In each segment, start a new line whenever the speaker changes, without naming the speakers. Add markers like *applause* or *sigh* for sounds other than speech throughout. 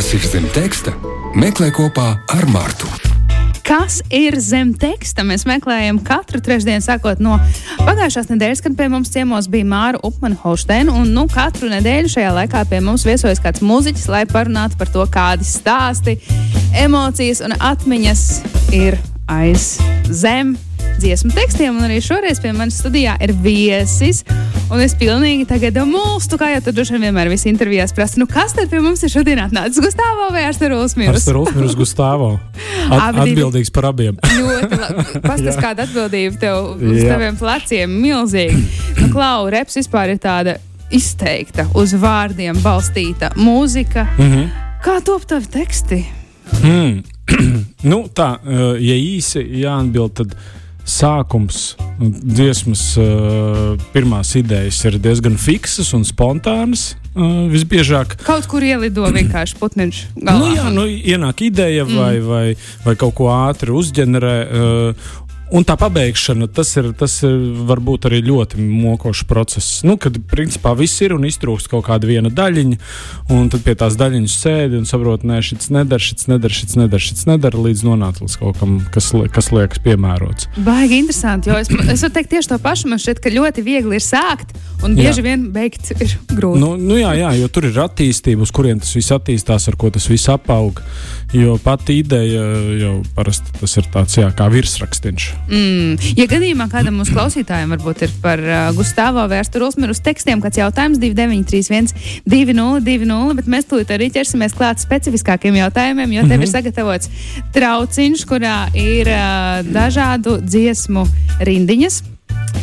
Kas ir zem teksta? Meklē kopā ar Martu.
Kas ir zem teksta? Mēs meklējam katru trešdienu, sākot no pagājušās nedēļas, kad pie mums ciemos bija Māra Upmana Holsteina. Un nu, katru nedēļu šajā laikā pie mums viesojas kāds muzeķis, lai parunātu par to, kādi stāsti, emocijas un atmiņas ir aiz zem dziesmu tekstiem. Un arī šoreiz pie manis studijā ir viesis. Un es pilnīgi tagad mūstu, kā jau tur droši vien vienmēr visi intervijās prasa, nu kas tad pie mums ir šodien atnācis? Gustāvo vai Arsteruls Mirus?
Arsteruls Mirus Gustāvo. At, *laughs* atbildīgs par abiem. *laughs*
ļoti labi. Pastāst, kāda atbildība tev uz Jā. taviem pleciem milzīgi. Nu, Klau, reps vispār ir tāda izteikta, uz vārdiem balstīta mūzika. Mm -hmm. Kā top tavi teksti?
Mm. *clears throat* nu, tā, eh, ja īsi jāatbild, tad sākums, dziesmas uh, pirmās idejas ir diezgan fiksas un spontānas. Uh, visbiežāk
kaut kur ielido *clears throat* vienkārši putniņš. Galā.
Nu, jā, nu, ienāk ideja vai, mm. vai, vai kaut ko ātri uzģenerē. Un tā pabeigšana, tas ir, tas ir varbūt arī ļoti mokošs process. Nu, kad principā viss ir un iztrūkst kaut kāda viena daļiņa, un tad pie tās daļiņas sēdi un saproti, nē, šis nedara, šis nedara, šis nedara, šis nedara, līdz nonākt līdz kaut kam, kas, kas liekas piemērots.
Baigi interesanti, jo es, es varu teikt tieši to pašu. Man šķiet, ka ļoti viegli ir sākt, un bieži jā. vien beigt ir grūti.
Nu, nu jā, jā, jo tur ir attīstība, uz kurien tas viss attīstās, ar ko tas viss apaug. Jo pati ideja jau parasti tas ir tāds jā, kā virsrakstīns.
Mm. Ja gadījumā kādam mūsu klausītājiem varbūt ir par uh, Gustavā vērstu Rulsmeru uz tekstiem, kāds jautājums 2931 2020, bet mēs tūlīt arī ķersimies klāt specifiskākiem jautājumiem, jo tev mm -hmm. ir sagatavots trauciņš, kurā ir uh, dažādu dziesmu rindiņas.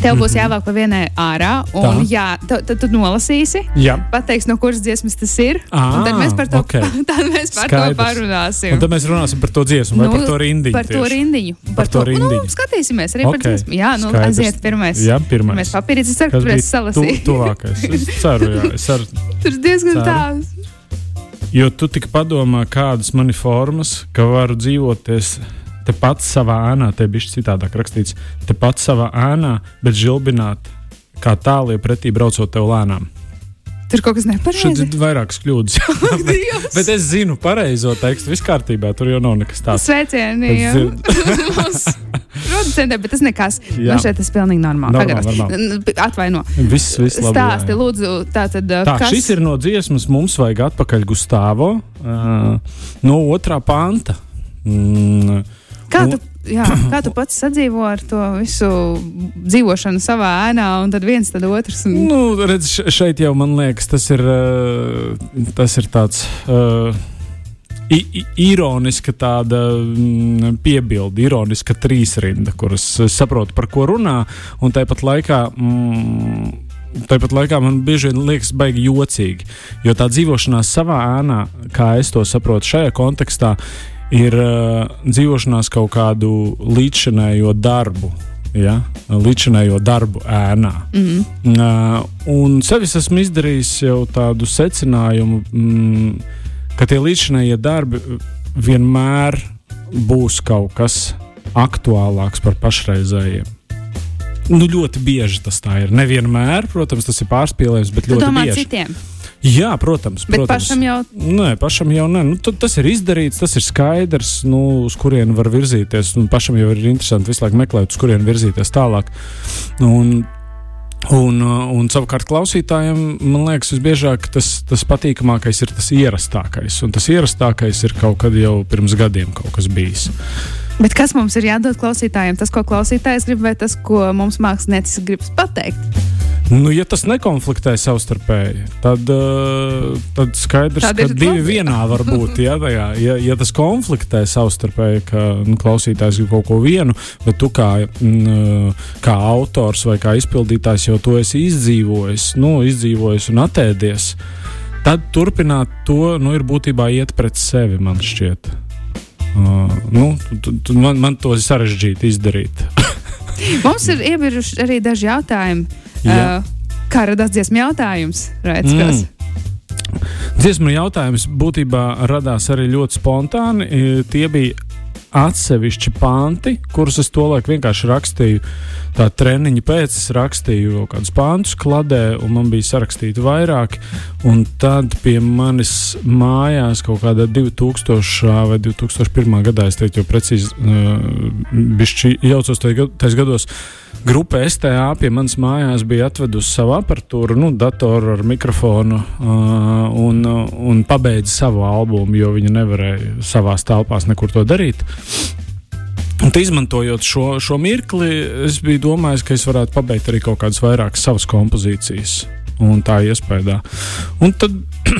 Tev būs mhm. jāvelk pa vienai ārā, un Tā. jā, tu, tu, nolasīsi. Jā. Pateiks, no kuras dziesmas tas ir. À, tad mēs par to, okay. *laughs* mēs par Skaidrs. to parunāsim.
Un tad mēs runāsim par to dziesmu, vai nu, par to rindiņu.
Par tieši. to rindiņu. Par, par to, to rindiņu. Nu, skatīsimies arī okay. par dziesmu. Jā, nu, Skaidrs. aiziet pirmais.
Jā, pirmais.
Mēs papīrītis, es ceru, ka varēs salasīt.
Tu, tuvākais. Es ceru, jā. Es ceru. *laughs*
Tur diezgan tāls.
Jo tu tik padomā, kādas man ir formas, ka varu dzīvoties tepat savā ēnā, te bija citādāk rakstīts, tepat savā ēnā, bet žilbināt kā tālu, ja pretī braucot tev lēnām.
Tur kaut kas nepareizs.
Šeit ir vairākas kļūdas. *laughs* bet, bet es zinu pareizo tekstu. Viss kārtībā, tur jau nav nekas tāds.
Sveicieni! Producentē, *laughs* *laughs* bet tas nekas. Jā. Man šeit tas pilnīgi normāli.
normāli, normāli.
Atvaino.
Viss, viss labi.
Stāsti, jā, lūdzu, tā tad.
Tā, kas... šis ir no dziesmas Mums vajag atpakaļ Gustavo uh, no otrā panta. Mm,
Kā tu, jā, kā tu pats sadzīvo ar to visu dzīvošanu savā ēnā, un tad viens, tad otrs? Un...
Nu, redz, šeit jau man liekas, tas ir, eh, tas ir tāds. Uh, ironiska tāda mm, piebilde, ironiska trīsrinda, kuras saprotu, par ko runā. Un tāpat laikā, mm, tāpat laikā man bieži vien liekas, baigi jocīgi. Jo tā dzīvošanās savā ēnā, kā es to saprotu šajā kontekstā, ir uh, dzīvošanās kaut kādu līdzšinējo darbu. Ja? Līdzinējo darbu ēnā. Mm -hmm. uh, un sevis esmu izdarījis jau tādu secinājumu, mm, ka tie līdzinējie darbi vienmēr būs kaut kas aktuālāks par pašreizējiem. Nu, ļoti bieži tas tā ir. Nevienmēr, protams, tas ir pārspīlējums, bet tu ļoti bieži.
Citiem.
Jā, protams.
Bet
protams.
pašam jau.
Nē, pašam jau nē. Nu, tas ir izdarīts, tas ir skaidrs, nu, uz kurien var virzīties. Nu, pašam jau ir interesanti visu laiku meklēt, uz kurien virzīties tālāk. Un, Un, un savukārt klausītājiem, man liekas, visbiežāk tas, tas patīkamākais ir tas ierastākais. Un tas ierastākais ir kaut kad jau pirms gadiem kaut kas bijis.
Bet kas mums ir jādod klausītājiem? Tas, ko klausītājs grib, vai tas, ko mums mākslinieks grib pateikt?
Nu, ja tas nekonfliktē savstarpēji, tad, uh, tad skaidrs, tad ka divi labi. vienā var būt. Ja, tajā, ja, ja tas konfliktē savstarpēji, ka nu, klausītājs grib kaut ko vienu, bet tu kā, mm, kā autors vai kā izpildītājs jau to esi izdzīvojis, nu, izdzīvojis un atēdies, tad turpināt to nu, ir būtībā iet pret sevi, man šķiet. Uh, nu, tu, tu, man, man to ir sarežģīti izdarīt. *laughs*
Mums ir iebiruši arī daži jautājumi. Uh, kā radās dziesmu jautājums? Redz, mm.
Dziesmu jautājums būtībā radās arī ļoti spontāni. Tie bija atsevišķi panti, kurus es tolaik vienkārši rakstīju. Tā treniņa pēc es rakstīju kaut kādus pāntus kladē, un man bija sarakstīti vairāki. Un tad pie manis mājās kaut kādā 2000 vai 2001. gadā, es teiktu, jau precīzi, uh, jaucos tajos gados, grupa STA pie manas mājās bija atvedusi savu aparatūru, nu, datoru ar mikrofonu uh, un, un pabeidza savu albumu, jo viņi nevarēja savās telpās nekur to darīt. Un izmantojot šo, šo mirkli, es biju domājis, ka es varētu pabeigt arī kaut kādas vairākas savas kompozīcijas. Un tā iespējā. Un tad *clears throat*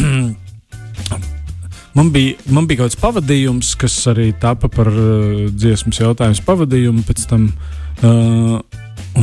man bija, man bija kaut kāds pavadījums, kas arī tapa par uh, dziesmas jautājumu pavadījumu. Pēc tam uh,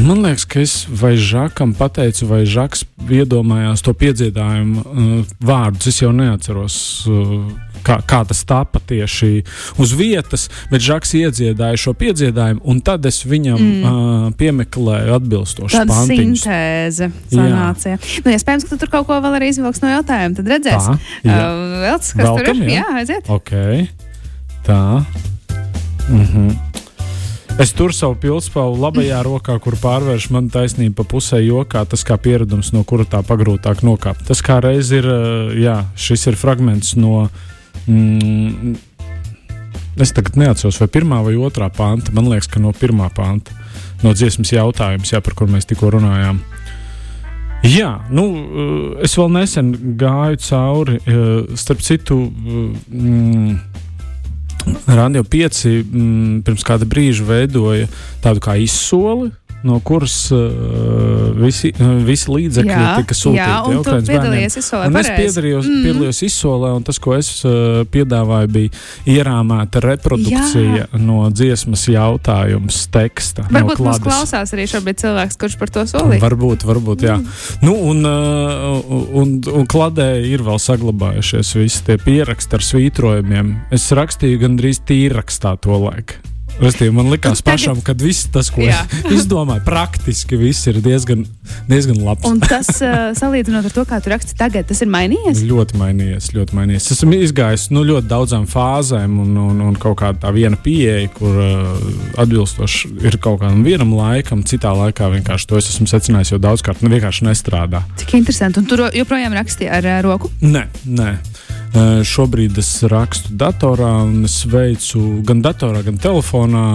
man liekas, ka es vai Žakam pateicu, vai Žaks iedomājās to piedziedājumu uh, vārdus. Es jau neatceros, uh, kā, kā tas tapa tieši uz vietas, bet Žaks iedziedāja šo piedziedājumu, un tad es viņam mm. uh, piemeklēju atbilstošu
Tāda
pantiņus.
sintēze sanāca. Nu, iespējams, ka tu tur kaut ko vēl arī izvilks no jautājuma. Tad redzēsim.
Tā, jā.
uh, vēl tas, kas
Velkam,
tur ir.
jā?
Jā, aiziet.
Ok, tā. Mhm. Es turu savu pilspālu labajā rokā, kur pārvērš man taisnība pa pusē jokā. Tas kā pieredums, no kura tā pagrūtāk nokāpt. Tas kā reiz ir, uh, jā, šis ir fragments no. Mm, Es tagad neatceros, vai pirmā vai otrā panta. Man liekas, ka no pirmā panta, no dziesmas jautājums, jā, par kur mēs tikko runājām. Jā, nu, eh, es vēl nesen gāju cauri, eh, starp citu, eh, mm, Radio 5 mm, pirms kāda brīža veidoja tādu kā izsoli. No kuras uh, visi, uh, visi līdzekļi
Jā,
tika sūtīti
jā, un tu
Ukraiņas
piedalījies izsolē,
Un es piedalījos,
Mm.
piedalījos izsolē, un tas, ko es uh, piedāvāju, bija ierāmēta reprodukcija
Jā.
no dziesmas jautājums teksta.
Varbūt
no
mums klausās arī šobrīd cilvēks, kurš par to solīja.
Varbūt, varbūt, jā. Nu, un, uh, un, un kladē ir vēl saglabājušies visi tie pieraksti ar svītrojumiem. Es rakstīju gandrīz tīrakstā to laiku. Restīvi, man likās
Un tagad-
pašam, ka viss tas, ko
Jā.
es *laughs* izdomāju, praktiski viss ir diezgan, diezgan labs.
Un tas, uh, salīdzinot ar to, kā tu raksti tagad, tas ir mainījies.
Ļoti mainījies, ļoti mainījies. Esmu izgājis nu, ļoti daudzām fāzēm, un, un, un kaut kāda tā viena pieeja, kur uh, atbilstoši ir kaut kādam vienam laikam, citā laikā vienkārši to es esmu secinājis jau daudzkārt, nu, vienkārši nestrādā.
Cik interesanti. Un tu ro- joprojām raksti ar uh, roku.
Nē, nē. Šobrīd es rakstu datorā, un es veicu gan datorā, gan telefonā.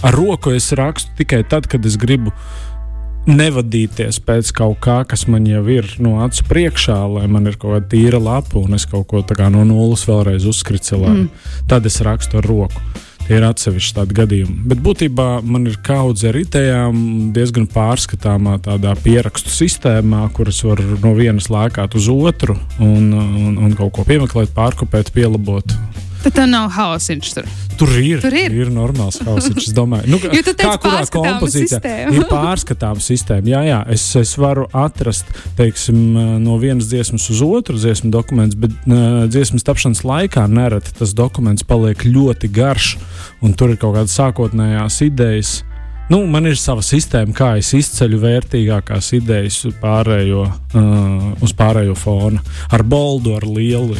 Ar roku es rakstu tikai tad, kad es gribu nevadīties pēc kaut kā, kas man jau ir no acu priekšā, lai man ir kaut kāda tīra lapa un es kaut ko no nulles vēlreiz uzskricelēju. Mm. Tad es rakstu ar roku. Tie ir atsevišķi tādi gadījumi. Bet būtībā man ir kaudze ar idejām diezgan pārskatāmā tādā pierakstu sistēmā, kuras var no vienas lēkāt uz otru un, un, un kaut ko piemeklēt, pārkopēt, pielabot.
Tad tev nav hausiņš tur.
Tur ir,
Tur ir.
ir normāls hausiņš. Es domāju, nu, *laughs*
tu teici
kā kurā kompozīcijā
sistēma.
ir pārskatāma sistēma. Jā, jā, es, es varu atrast teiksim, no vienas dziesmas uz otru dziesmu dokumentu, bet uh, dziesmas tapšanas laikā nereti tas dokuments paliek ļoti garš, un tur ir kaut kādas sākotnējās idejas. Nu, man ir sava sistēma, kā es izceļu vērtīgākās idejas pārējo, uh, uz pārējo fonu. Ar boldu, ar lielu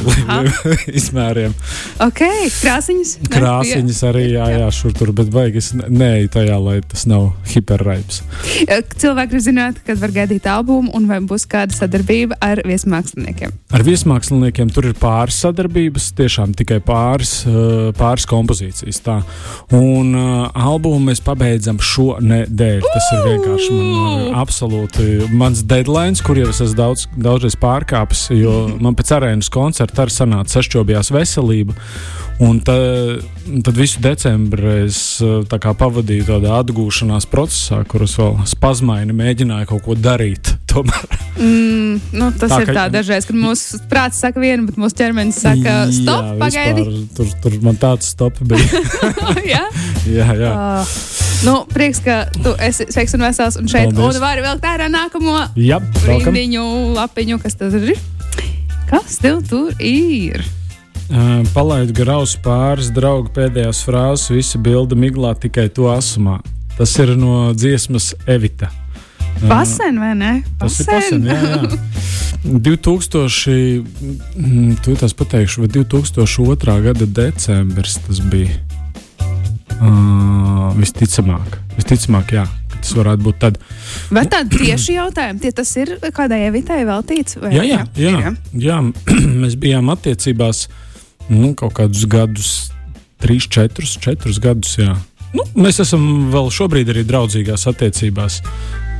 *laughs* izmēriem.
Ok, krāsiņas.
Krāsiņas arī, jā, jā, šur tur, bet baigas neej tajā, lai tas nav hiperraips.
Jā. Cilvēki grib zināt, kad var gaidīt albumu un vai būs kāda sadarbība ar viesmāksliniekiem.
Ar viesmāksliniekiem tur ir pāris sadarbības, tiešām tikai pāris, uh, pāris kompozīcijas. Tā. Un uh, albumu mēs pabeidzam šonadēļ. Tas ir vienkārši man, uh, absolūti mans deadline, kur jau es esmu daudz, daudzreiz pārkāpis, jo man pēc arēnas koncerta arī sanāca sašķobjās veselība. Un tad, tad visu decembrī es tā kā pavadīju tādā atgūšanās procesā, kurus vēl spazmaini mēģināju kaut ko darīt. *laughs*
Mm, nu, tas
Tā,
tā, ir
ka-
tā dažreiz, kad mūsu prāts saka vienu, bet mūsu ķermenis saka, stop,
Jā,
pagaidi.
vispār Tur, tur man tāds stop bija. *laughs*
jā,
jā, jā.
uh, nu, prieks, ka tu esi sveiks un vesels un šeit.
Paldies.
Un vari vēl tādā nākamo
jā
rindiņu, lapiņu, kas tad ir. Kas tev tur ir?
Uh, Palaidu graus pāris draugu pēdējās frāzes, visa bilde miglā tikai to asumā. Tas ir no dziesmas Evita. Uh,
Pasen vai ne?
Tas ir pasen, jā, jā. 2000, mm, tu tas pateikšu, vai 2002. gada decembris tas bija. Uh, visticamāk, visticamāk, jā. Tas varētu būt tad.
Vai tādi tieši jautājumi, tie tas ir kādai evitai veltīts?
Jā, jā, jā, jā. jā. *clears throat* mēs bijām attiecībās nu, kaut kādus gadus, trīs, četrus, četrus gadus. Jā. Nu, mēs esam vēl šobrīd arī draudzīgās attiecībās.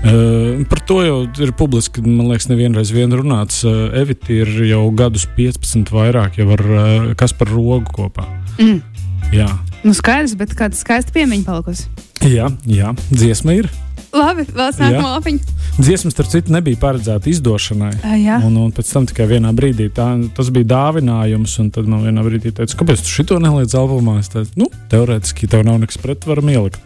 Uh, par to jau ir publiski, man liekas, nevienreiz vien runāts. Uh, Evita ir jau gadus 15 vairāk, jau ar uh, kas par rogu kopā.
Mm.
Jā,
Nu, skaidrs, bet kāda skaista piemiņa palikusi.
jā, jā. dziesma ir.
Labi, vēl nākamā lapiņa.
Dziesma, starp citu, nebija paredzēta izdošanai.
Ā, Jā,
Un, un pēc tam tikai vienā brīdī tā, tas bija dāvinājums, un tad man vienā brīdī teica, kāpēc tu šito neliec albumā? Es teicu, nu, teorētiski tev nav nekas pret, varam ielikt.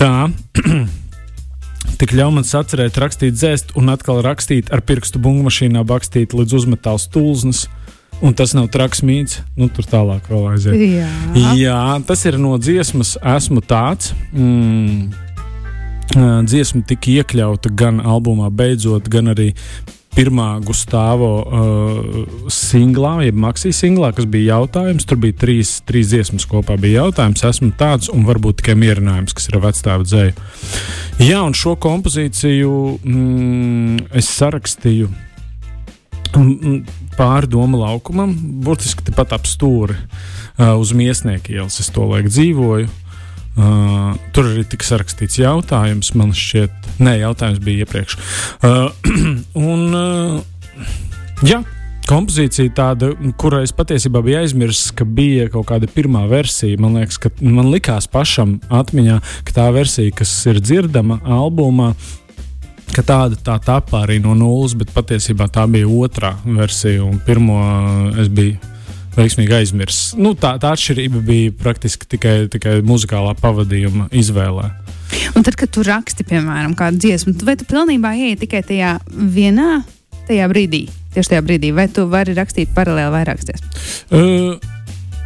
Tā. *clears throat* Tik ļauj man atcerēt, rakstīt, dzēst, un atkal rakstīt ar pirkstu bungu mašīnā, bakstīt līdz uzmetāls tulznes. Un tas nav traks mīts, nu tur tālāk vēl aiziet.
jā.
Jā, tas ir no dziesmas, esmu tāds. Mm. Dziesma tika iekļauta gan albumā, beidzot, gan arī pirmā Gustavo uh, singlā, jeb maksīs singlā, kas bija jautājums. Tur bija trīs, trīs dziesmas kopā. Bija jautājums, esmu tāds, un varbūt tikai mierinājums, kas ir vecstāvu dzēju. Jā, un šo kompozīciju mm, es sarakstīju mm, pāri domu laukumam, burtiski tepat ap stūri uh, uz Miesnieku ielas. Es to laiku dzīvoju. Uh, tur arī tika sarakstīts jautājums. Man šķiet, nē, jautājums bija iepriekš. Uh, *clears throat* un, uh, jā, kompozīcija tāda, kurai es patiesībā biju aizmirsis, ka bija kaut kāda pirmā versija. Man liekas, ka man likās pašam atmiņā, ka tā versija, kas ir dzirdama albumā, ka tāda tā tapā arī no nulles, bet patiesībā tā bija otrā versija. Un pirmo uh, es biju veiksmīgi aizmirsis. Nu, tā, tā atšķirība bija praktiski tikai, tikai muzikālā pavadījuma izvēlē.
Un tad, kad tu raksti, piemēram, kādu dziesmu, vai tu pilnībā ieej tikai tajā vienā tajā brīdī? Tieši tajā brīdī, vai tu vari rakstīt paralēli vairākas dziesmas?
Uh,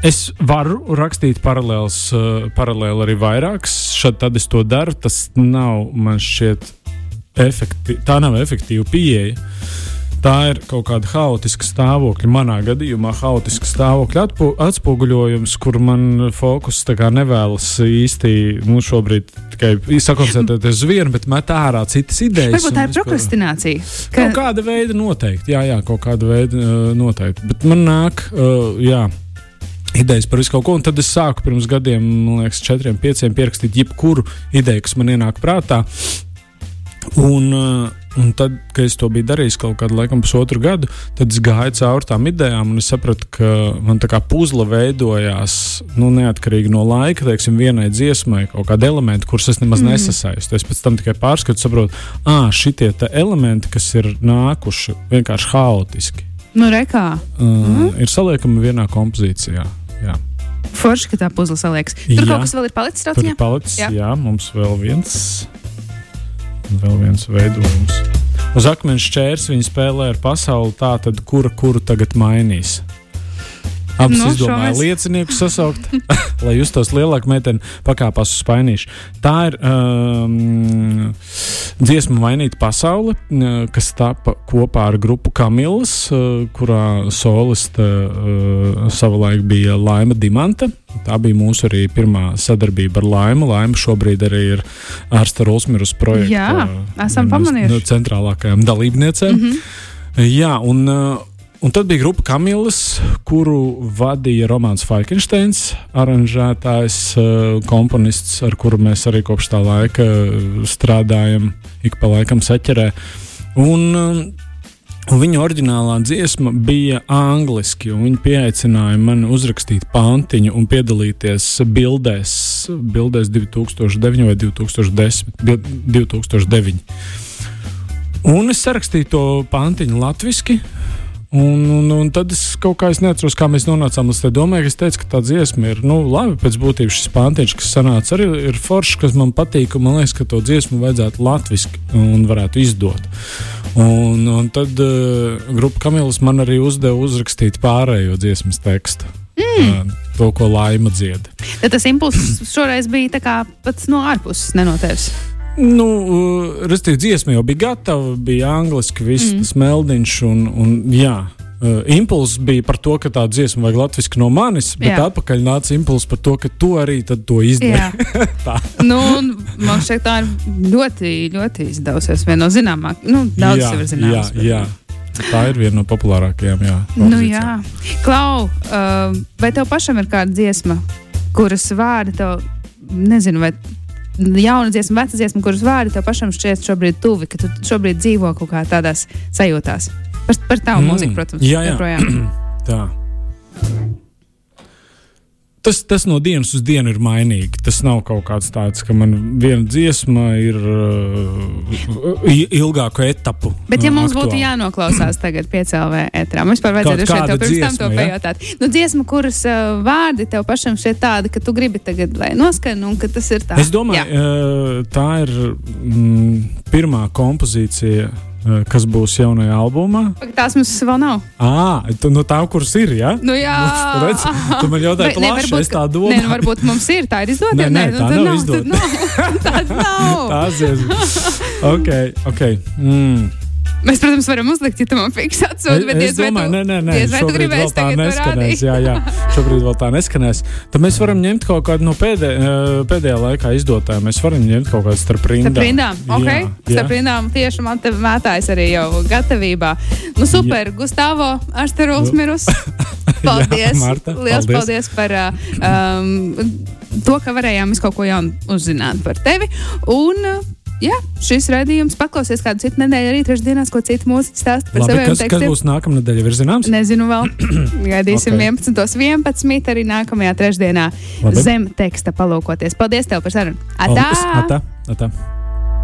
Es varu rakstīt paralēlus, uh, paralēli arī vairākas. Šad tad es to daru. Tas nav man šķiet, efekti, tā nav efektīva pieeja. Tā ir kaut kāda haotiska stāvokļa, manā gadījumā haotiska stāvokļa atspoguļojums, kur man fokus nevēlas īsti nu, šobrīd tikai sakoncentrēties uz vienu, bet met ārā citas idejas.
Varbūt tā ir prokrastinācija.
Ka... Kaut kāda veida noteikti, jā, jā kaut kāda veida uh, noteikti. Bet man nāk, uh, jā. Idejas par visu kaut ko, un tad es sāku pirms gadiem, man liekas, četriem, pieciem pierakstīt jebkuru ideju, kas man ienāk prātā. Un, uh, un tad, kad es to biju darījis kaut kādu laikam, pusotru gadu, tad es gāju cauri tām idejām, un es sapratu, ka man tā kā puzle veidojās nu, neatkarīgi no laika, teiksim, vienai dziesmai, kaut kāda elementa, kurus es nemaz mm. nesasaistu. Es pēc tam tikai pārskatu, saprotu, ah, šitie elementi, kas ir nākuši vienkārši haotiski,
Nu, rekā.
uh, mm. ir saliekami vienā kompozīcijā. Jā.
Forši, ka tā puzle saliekas. Tur
Jā.
kaut kas vēl ir palicis
Tur
trauciņā.
ir palicis,
Jā.
jā. jā, mums vēl viens, vēl viens veidojums. Uz akmens čērs viņi spēlē ar pasauli, tā tad kura kuru tagad mainīs. Abas
Nu,
nu, izdomāja
mēs-
liecinieku sasaukt, *laughs* lai justos lielāk, meitene pakāpās uz spainīšu. Tā ir um, dziesma Mainīt pasauli, uh, kas tapa kopā ar grupu Kamilas, uh, kurā soliste uh, savulaik bija Laima Dimanta. Tā bija mūsu arī pirmā sadarbība ar Laimu. Laima šobrīd arī ir ārsta Rulsmirus projekta.
Jā, esam
no-
pamanījuši.
No centrālākajām dalībniecēm. Mm -hmm. Jā, un, uh, un tad bija grupa Kamilas, kuru vadīja Romanis Falkensteins, aranžētājs, uh, komponists, ar kuru mēs arī kopš tā laika uh, strādājam, ik pa laikam saķerē. Un, um, Un viņa oriģinālā dziesma bija angliski, un viņa pieaicināja mani uzrakstīt pantiņu un piedalīties bildēs, bildēs 2009 vai 2010, bil- 2009. Un es sarakstīju to pantiņu latviešu. Un, un, un tad es kaut kā es neatceros, kā mēs nonācām līdz tai domai. ka Es teicu, ka tā dziesma ir nu, labi. Pēc būtības šis pantiņš, kas sanāca, arī ir foršs, kas man patīk. Man liekas, ka to dziesmu vajadzētu latviešu un varētu izdot. Un, un tad uh, grupa Kamilas man arī uzdeva uzrakstīt pārējo dziesmas tekstu. Mm. Uh, to, ko laima dzied.
Tad tas impulss šoreiz bija pats no ārpuses, ne no tevis.
Nu, uh, Restīvi, dziesma jau bija gatava, bija angliski, viss mm. tas meldiņš. Un, un, jā, Uh, impulss bija par to, ka tā dziesma vajag latviešu no manis, bet
Jā.
atpakaļ nāca impulss par to, ka tu arī to izdari. *laughs* tā.
nu, man šķiet, tā ir ļoti, ļoti izdevusies. Viena no zināmākajām, nu, daudz
jā,
jau ir
jā,
zināmas. bet-
jā. Tā ir viena no populārākajām. Jā,
Nu, jā, Klau, uh, vai tev pašam ir kāda dziesma, kuras vārdi tev, nezinu, vai jauna dziesma, veca dziesma, kuras vārdi tev pašam šķiet šobrīd tuvi, ka tu šobrīd dzīvo kaut kā tādās sajūtās? Par, par tavu
Mm,
mūziku, protams,
jā, jā.
joprojām. *clears throat*
Tā. Tas, tas no dienas uz dienu ir mainīgi. Tas nav kaut kāds tāds, ka man viena dziesma ir uh, ilgāku etapu.
Bet, ja
uh,
mums būtu
aktuāla.
jānoklausās tagad piecēlē ētrā, mums vispār vajadzētu šeit jau pirms tam to
dziesma, ja?
pajautāt. Nu, dziesma, kuras uh, vārdi tev pašam šķiet tādi, ka tu gribi tagad, lai noskan, un ka tas ir tā.
Es domāju, uh, tā ir mm, pirmā kompozīcija, kas būs jaunajā albumā.
Tās mums vēl nav.
Ah, tu no tām, kuras ir. Ja?
Nu, jā, *laughs*
Redz, tu man jautāji,
varbūt,
es tā domāju.
Nē, nu, varbūt mums ir tā, ir *laughs* izdota.
Nē, nē, tā
tad
nav izdota.
nav. *laughs* Tāda nav.
Tās ir. ok, ok. Mm.
Mēs, protams, varam uzlikt, ja tu man fiks atsūti, bet
es domāju, nē, nē, nē,
diez vai tu
šobrīd vēl
gribēsi
tā neskanēs. Jā, jā, šobrīd vēl tā neskanēs. Tad mēs varam ņemt kaut kādu no pēdē, pēdējā laikā izdotājiem. Mēs varam ņemt kaut kādu starp rindām.
Starp rindām, ok.
Jā,
Starp rindām tieši man te mētājas arī jau gatavībā. Nu, super, Gustavo, Ašteruls Mirus. *laughs* *laughs* Paldies.
Marta,
Liels
paldies.
paldies par um, to, ka varējām visu kaut ko jaunu uzzināt par tevi. Un, Jā, šis raidījums paklausies kādu citu nedēļu, arī trešdienās, ko citu mūziķu stāsta par
Labi,
saviem
kas, kas
tekstiem.
būs nākamā nedēļa? Ir zināms?
Nezinu vēl. *clears throat* Gaidīsim
Ok.
okay. 11. 11. arī nākamajā trešdienā
Labi.
zem teksta palūkoties. Paldies tev par sarunu. Atā!
Paldies, Atā, atā.